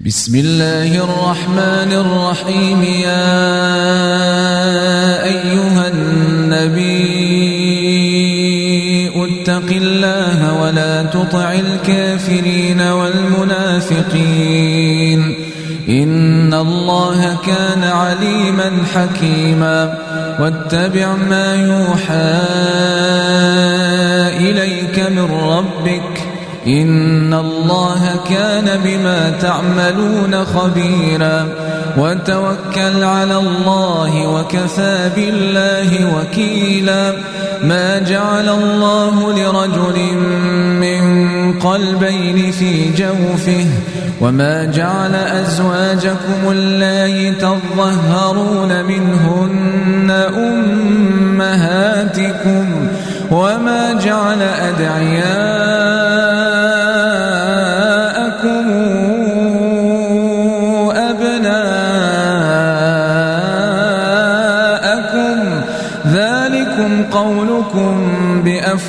بسم الله الرحمن الرحيم. يا أيها النبي اتق الله ولا تطع الكافرين والمنافقين. إن الله كان عليما حكيما. واتبع ما يوحى إليك من ربك. إن الله كان بما تعملون خبيرا. وتوكل على الله وكفى بالله وكيلا. ما جعل الله لرجل من قلبين في جوفه. وما جعل أزواجكم اللائي تظهرون منهن أمهاتكم. وما جعل أدعياءكم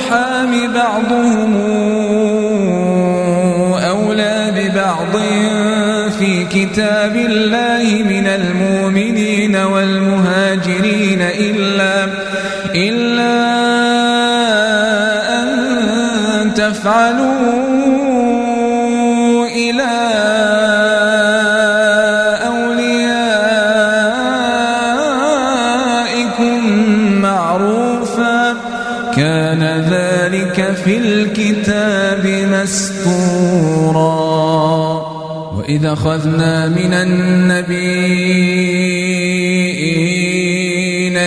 الأرحام بعضهم أولى ببعض في كتاب الله من المؤمنين والمهاجرين إلا إلا أن تفعلوا كان ذلك في الكتاب مسطورا وإذا أخذنا من النبيين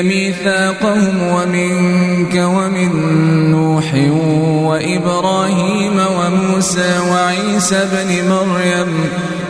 ميثاقهم ومنك ومن نوح وإبراهيم وموسى وعيسى بن مريم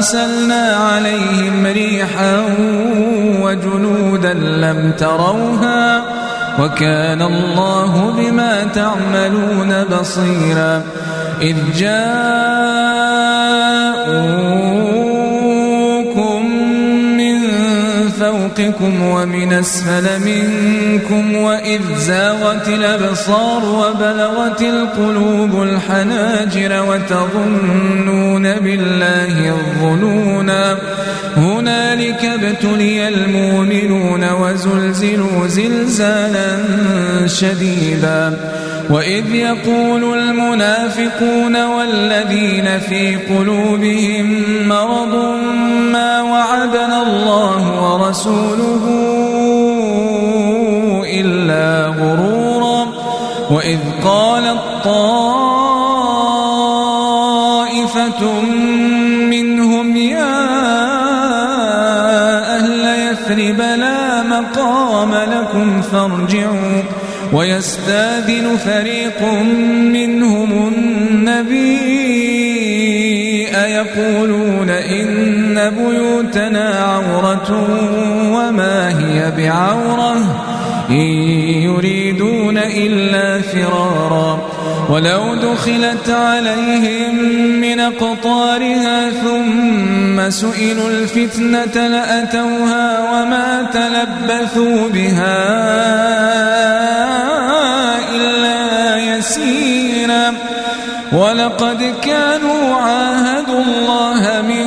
فأرسلنا عليهم ريحا وجنودا لم تروها وكان الله بما تعملون بصيرا إذ جاءوكم فوقكم ومن أسفل منكم وإذ زاغت الأبصار وبلغت القلوب الحناجر وتظنون بالله الظنونا. هنالك ابتلي المؤمنون وزلزلوا زلزالا شديدا. وإذ يقول المنافقون والذين في قلوبهم مرض ما الله ورسوله إلا غرورا وإذ قالت طائفة منهم يا أهل يثرب لا مقام لكم فارجعوا ويستاذن فريق منهم النبي أيقولون إن بيوتنا عورة وما هي بعورة إن يريدون إلا فرارا. ولو دخلت عليهم من قطارها ثم سئلوا الفتنة لأتوها وما تلبثوا بها إلا يسيرا. ولقد كانوا عاهدوا الله من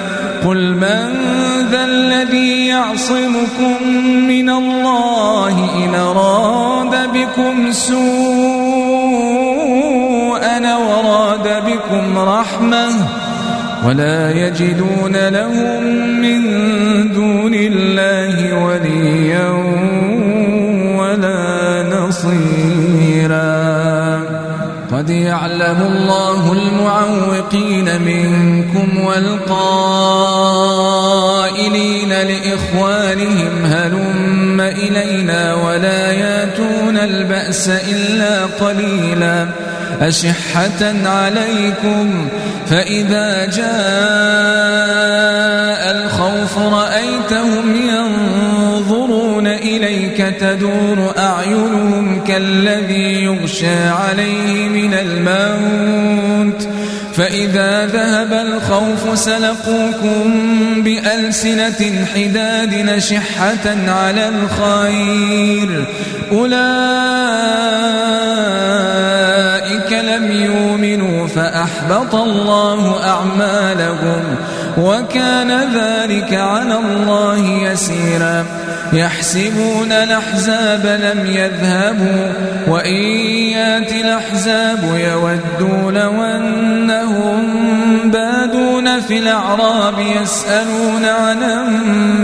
قل من ذا الذي يعصمكم من الله إن أراد بكم سوءا وراد بكم رحمه ولا يجدون لهم من دون الله وليا ولا نصيرا قد يعلم الله المعوقين منكم والقائلين لإخوانهم هلم إلينا ولا ياتون البأس إلا قليلاً. أشحة عليكم فإذا جاء الخوف رأيتهم ينظرون إليك تدور أعينهم كالذي يغشى عليه من الموت فإذا ذهب الخوف سلقوكم بألسنة حداد نشحة على الخير أولئك لم يؤمنوا فأحبط الله أعمالهم وكان ذلك على الله يسيرا. يحسبون الأحزاب لم يذهبوا وإن يأتي الأحزاب يودوا لو أنهم بادون في الأعراب يسألون عن أنبائكم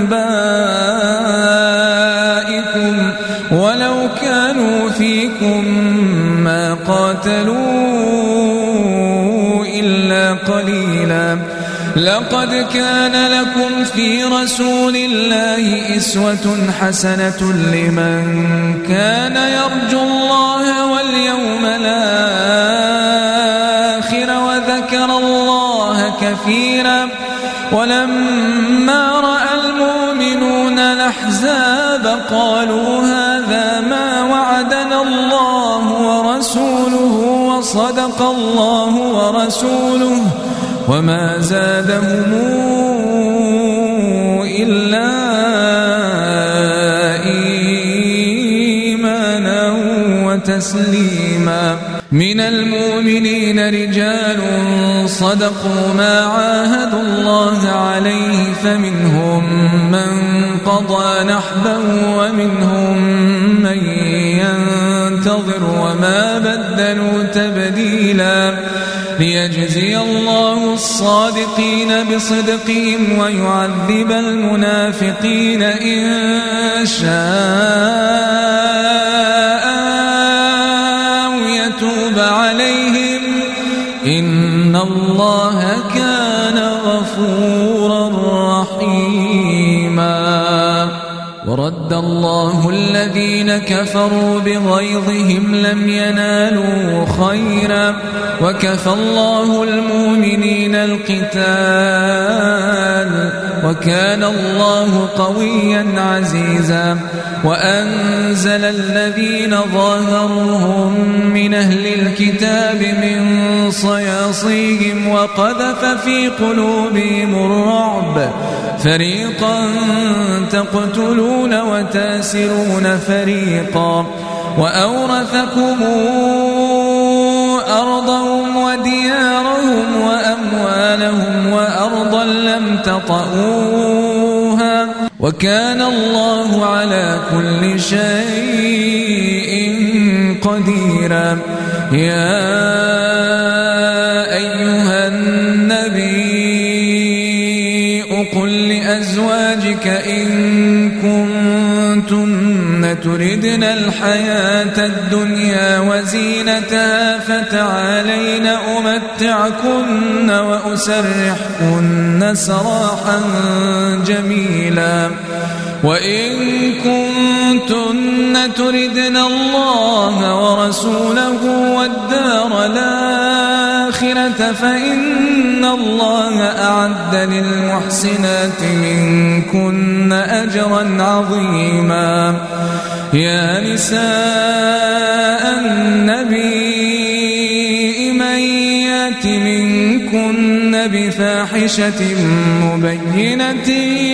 ولو كانوا قاتلوا إلا قليلاً. لقد كان لكم في رسول الله إسوة حسنة لمن كان يرجو الله واليوم الآخر وذكر الله كثيرا. ولما رأى المؤمنون الأحزاب قالوا هذا ما وعدنا الله ورسوله. وصدق الله ورسوله وما زادهم إلا إيمانا وتسليما من المؤمنين رجال صدقوا ما عاهدوا الله عليه فمنهم من قضى نحبا ومنهم من ينتظر وما بدلوا تبديلا. ليجزي الله الصادقين بصدقهم ويعذب المنافقين إن شاء. الله ورد الله الذين كفروا بغيظهم لم ينالوا خيرا وكفى الله المؤمنين القتال وكان الله قويا عزيزا وأنزل الذين ظاهروهم من أهل الكتاب من صياصيهم وقذف في قلوبهم الرعب فريقا تقتلون وتأسرون فريقا وأورثكم أرضهم وديارهم وأموالهم وأرضا لم تطئوها وكان الله على كل شيء قديرا. يا أيها النبي قل لأزواجك إن كنتن تردن الحياة الدنيا وزينتها فتعالين أمتعكن وأسرحكن سراحا جميلا. وإن كنتن تردن الله ورسوله والدار الآخرة فإن الله أعد للمحسنات منكن أجرا عظيما. يا نساء النبي من يأت منكن بفاحشة مبينة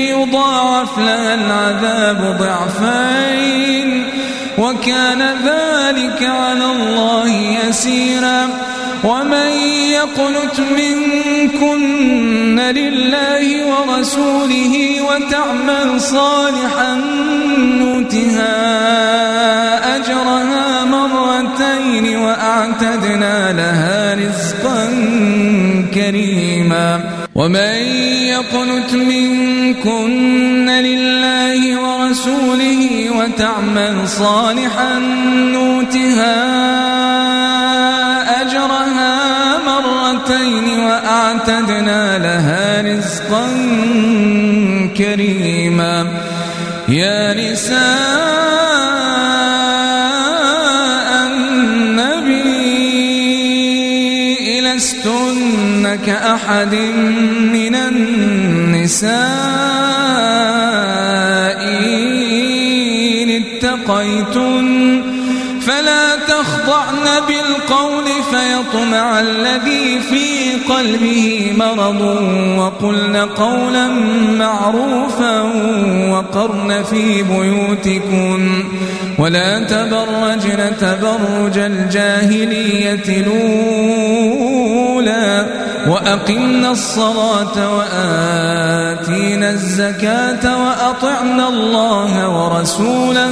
يضاعف لها العذاب ضعفين وكان ذلك على الله يسيرا. ومن يقنت منكن لله ورسوله وتعمل صالحا نوتها أجرها مرتين وأعتدنا لها رزقا كريما. ومن يقنت منكن لله ورسوله وتعمل صالحا نوتها أجرها مرتين وأعتدنا لها رزقا كريما. يا نساء النبي لستن كأحد من النساء. إن اتقيتن بالقول فيطمع الذي في قلبه مرض وقلن قولا معروفا وقرن في بيوتكن ولا تبرجن تبرج الجاهلية الأولى وأقمنا الصلاة وآتينا الزكاة وأطعنا الله ورسوله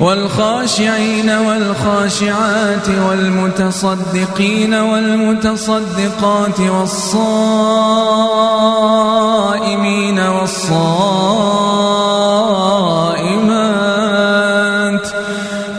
والخاشعين والخاشعات والمتصدقين والمتصدقات والصائمين والصائمات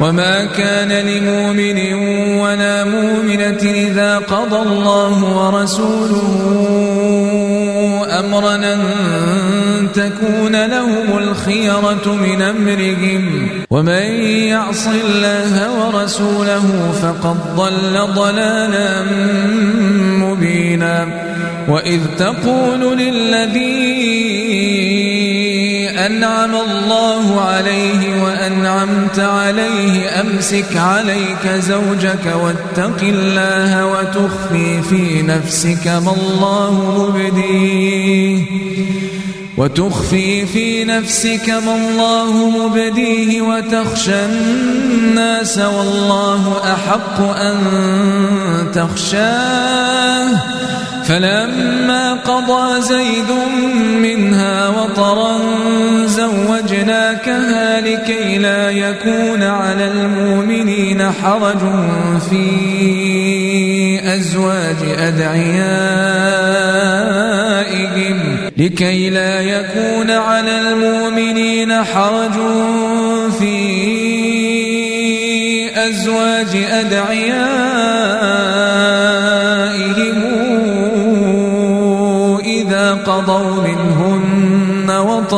وما كان لمؤمن ولا مؤمنة إذا قضى الله ورسوله أمرا أن تكون لهم الخيرة من أمرهم ومن يعص الله ورسوله فقد ضل ضلالا مبينا وإذ تقول للذي أنعم الله عليه وأنعمت عليه. أمسك عليك زوجك واتق الله وتخفي في نفسك ما الله مبديه. وتخفي في نفسك ما الله مبديه. وتخشى الناس والله أحق أن تخشاه. فلما قضى زيد منها وطرا زوجناكها لكي لا يكون على المؤمنين حرج في أزواج أدعيائهم لكي لا يكون على المؤمنين حرج في أزواج أدعيائهم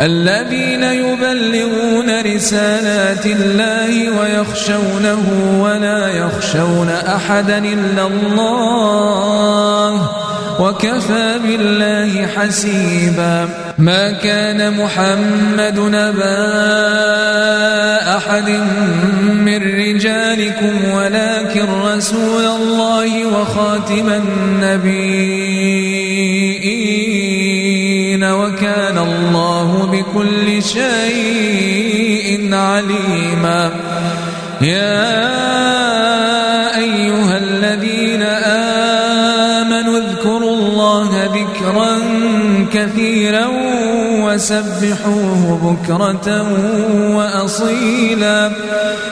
الذين يبلغون رسالات الله ويخشونه ولا يخشون أحدا إلا الله وكفى بالله حسيبا. ما كان محمد نبا أحد من رجالكم ولكن رسول الله وخاتم النبيين. الله بكل شيء عليما. يا أيها الذين آمنوا اذكروا الله ذكرا كثيرا وسبحوه بكرة وأصيلا.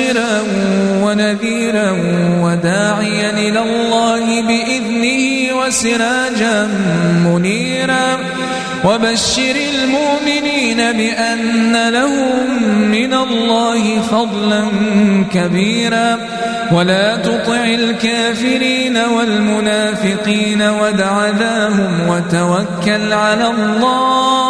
ومبشرا ونذيرا وداعيا إلى الله بإذنه وسراجا منيرا. وبشر المؤمنين بأن لهم من الله فضلا كبيرا. ولا تطع الكافرين والمنافقين ودع ذاهم وتوكل على الله.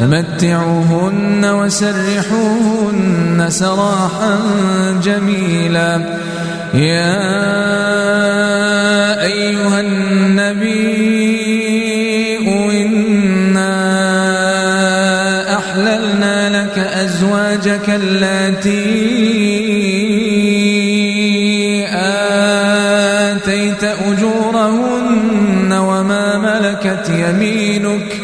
فمتعوهن وسرحوهن سراحا جميلا. يا أيها النبي إنا أحللنا لك أزواجك التي آتيت أجورهن وما ملكت يمينك.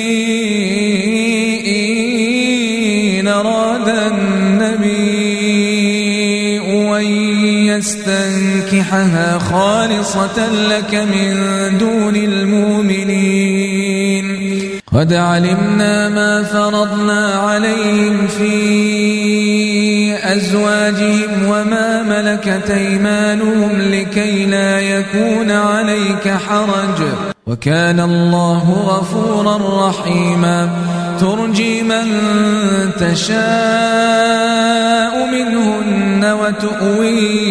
يستنكحها خالصة لك من دون المؤمنين. قد علمنا ما فرضنا عليهم في أزواجهم وما ملكت أيمانهم لكي لا يكون عليك حرج. وكان الله غفورا رحيما. ترجي من تشاء منهن وتؤوي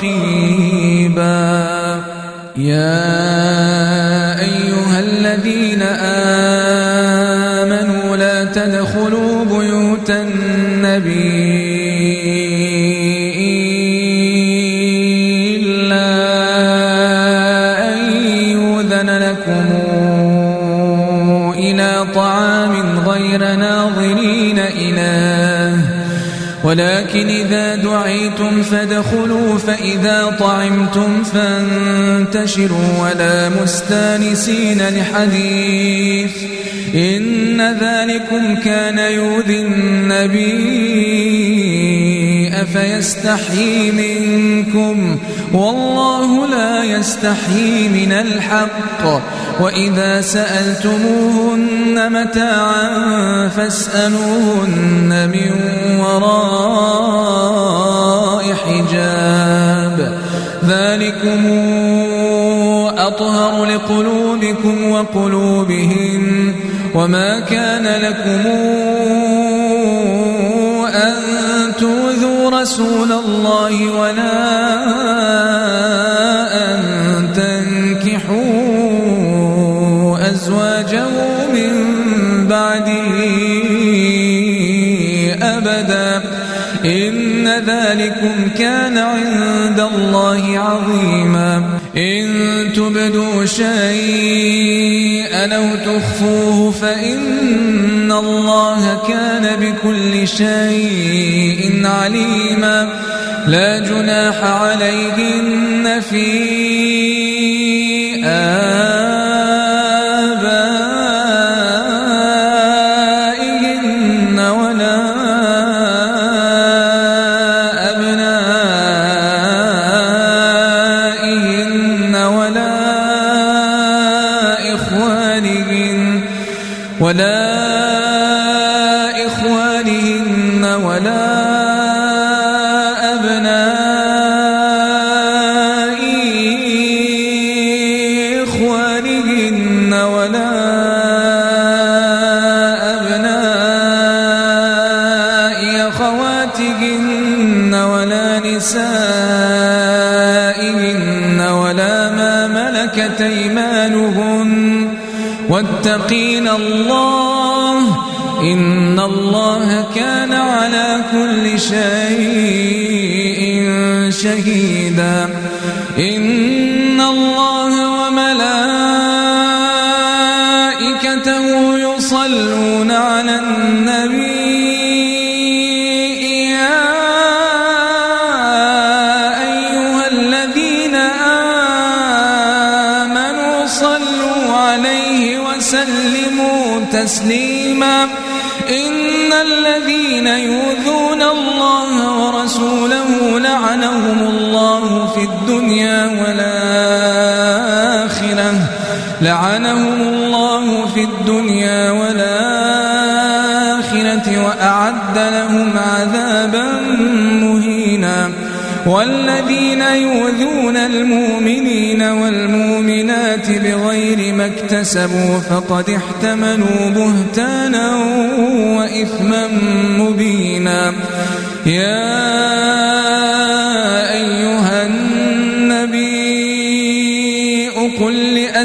رقيبا. يا أيها الذين آمنوا لا تدخلوا بيوت النبي ولكن إذا فادخلوا فإذا طعمتم فانتشروا ولا مستانسين لحديث إن ذلكم كان يؤذي النبي أفيستحيي منكم والله لا يستحيي من الحق وإذا سألتموهن متاعا فاسألوهن من وراء حجاب. ذلكم أطهر لقلوبكم وقلوبهم وما كان لكم أن تؤذوا رسول الله ولا ذلكم كان عند الله عظيما. إن تبدوا شيئا أو تخفوه فإن الله كان بكل شيء عليما. لا جناح عليهن في واتقين الله. إن الله كان على كل شيء شهيدا. إن لعنهم الله في الدنيا والآخرة. لعنهم الله في الدنيا والآخرة وأعد لهم عذابا مهينا. والذين يؤذون المؤمنين والمؤمنات بغير ما اكتسبوا فقد احتملوا بهتانا وإثما مبينا. يا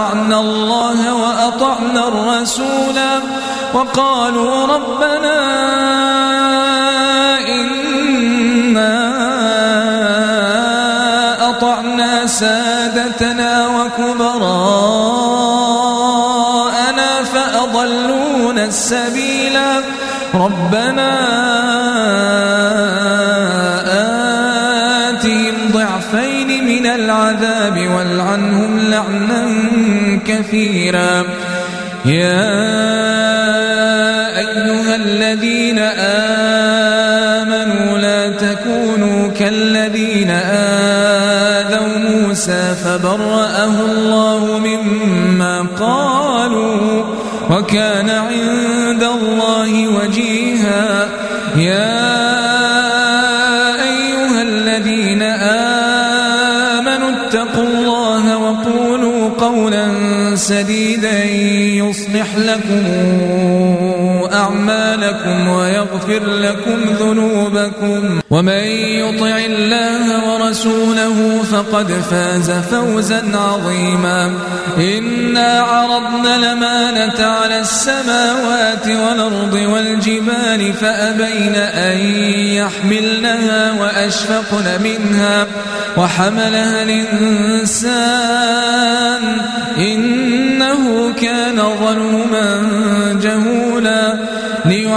أطعنا الله وأطعنا الرسولا وقالوا ربنا إنا أطعنا سادتنا وكبراءنا فأضلونا السبيلا ربنا العذاب والعنهم لعنا كثيرا. يا أيها الذين آمنوا لا تكونوا كالذين آذوا موسى فبرأه الله مما قالوا وكان عند ويغفر لكم ذنوبكم. ومن يطع الله ورسوله فقد فاز فوزا عظيما. إنا عرضنا الأمانة على السماوات والأرض والجبال فأبين أن يحملنها وأشفقن منها وحملها الإنسان. إنه كان ظلوما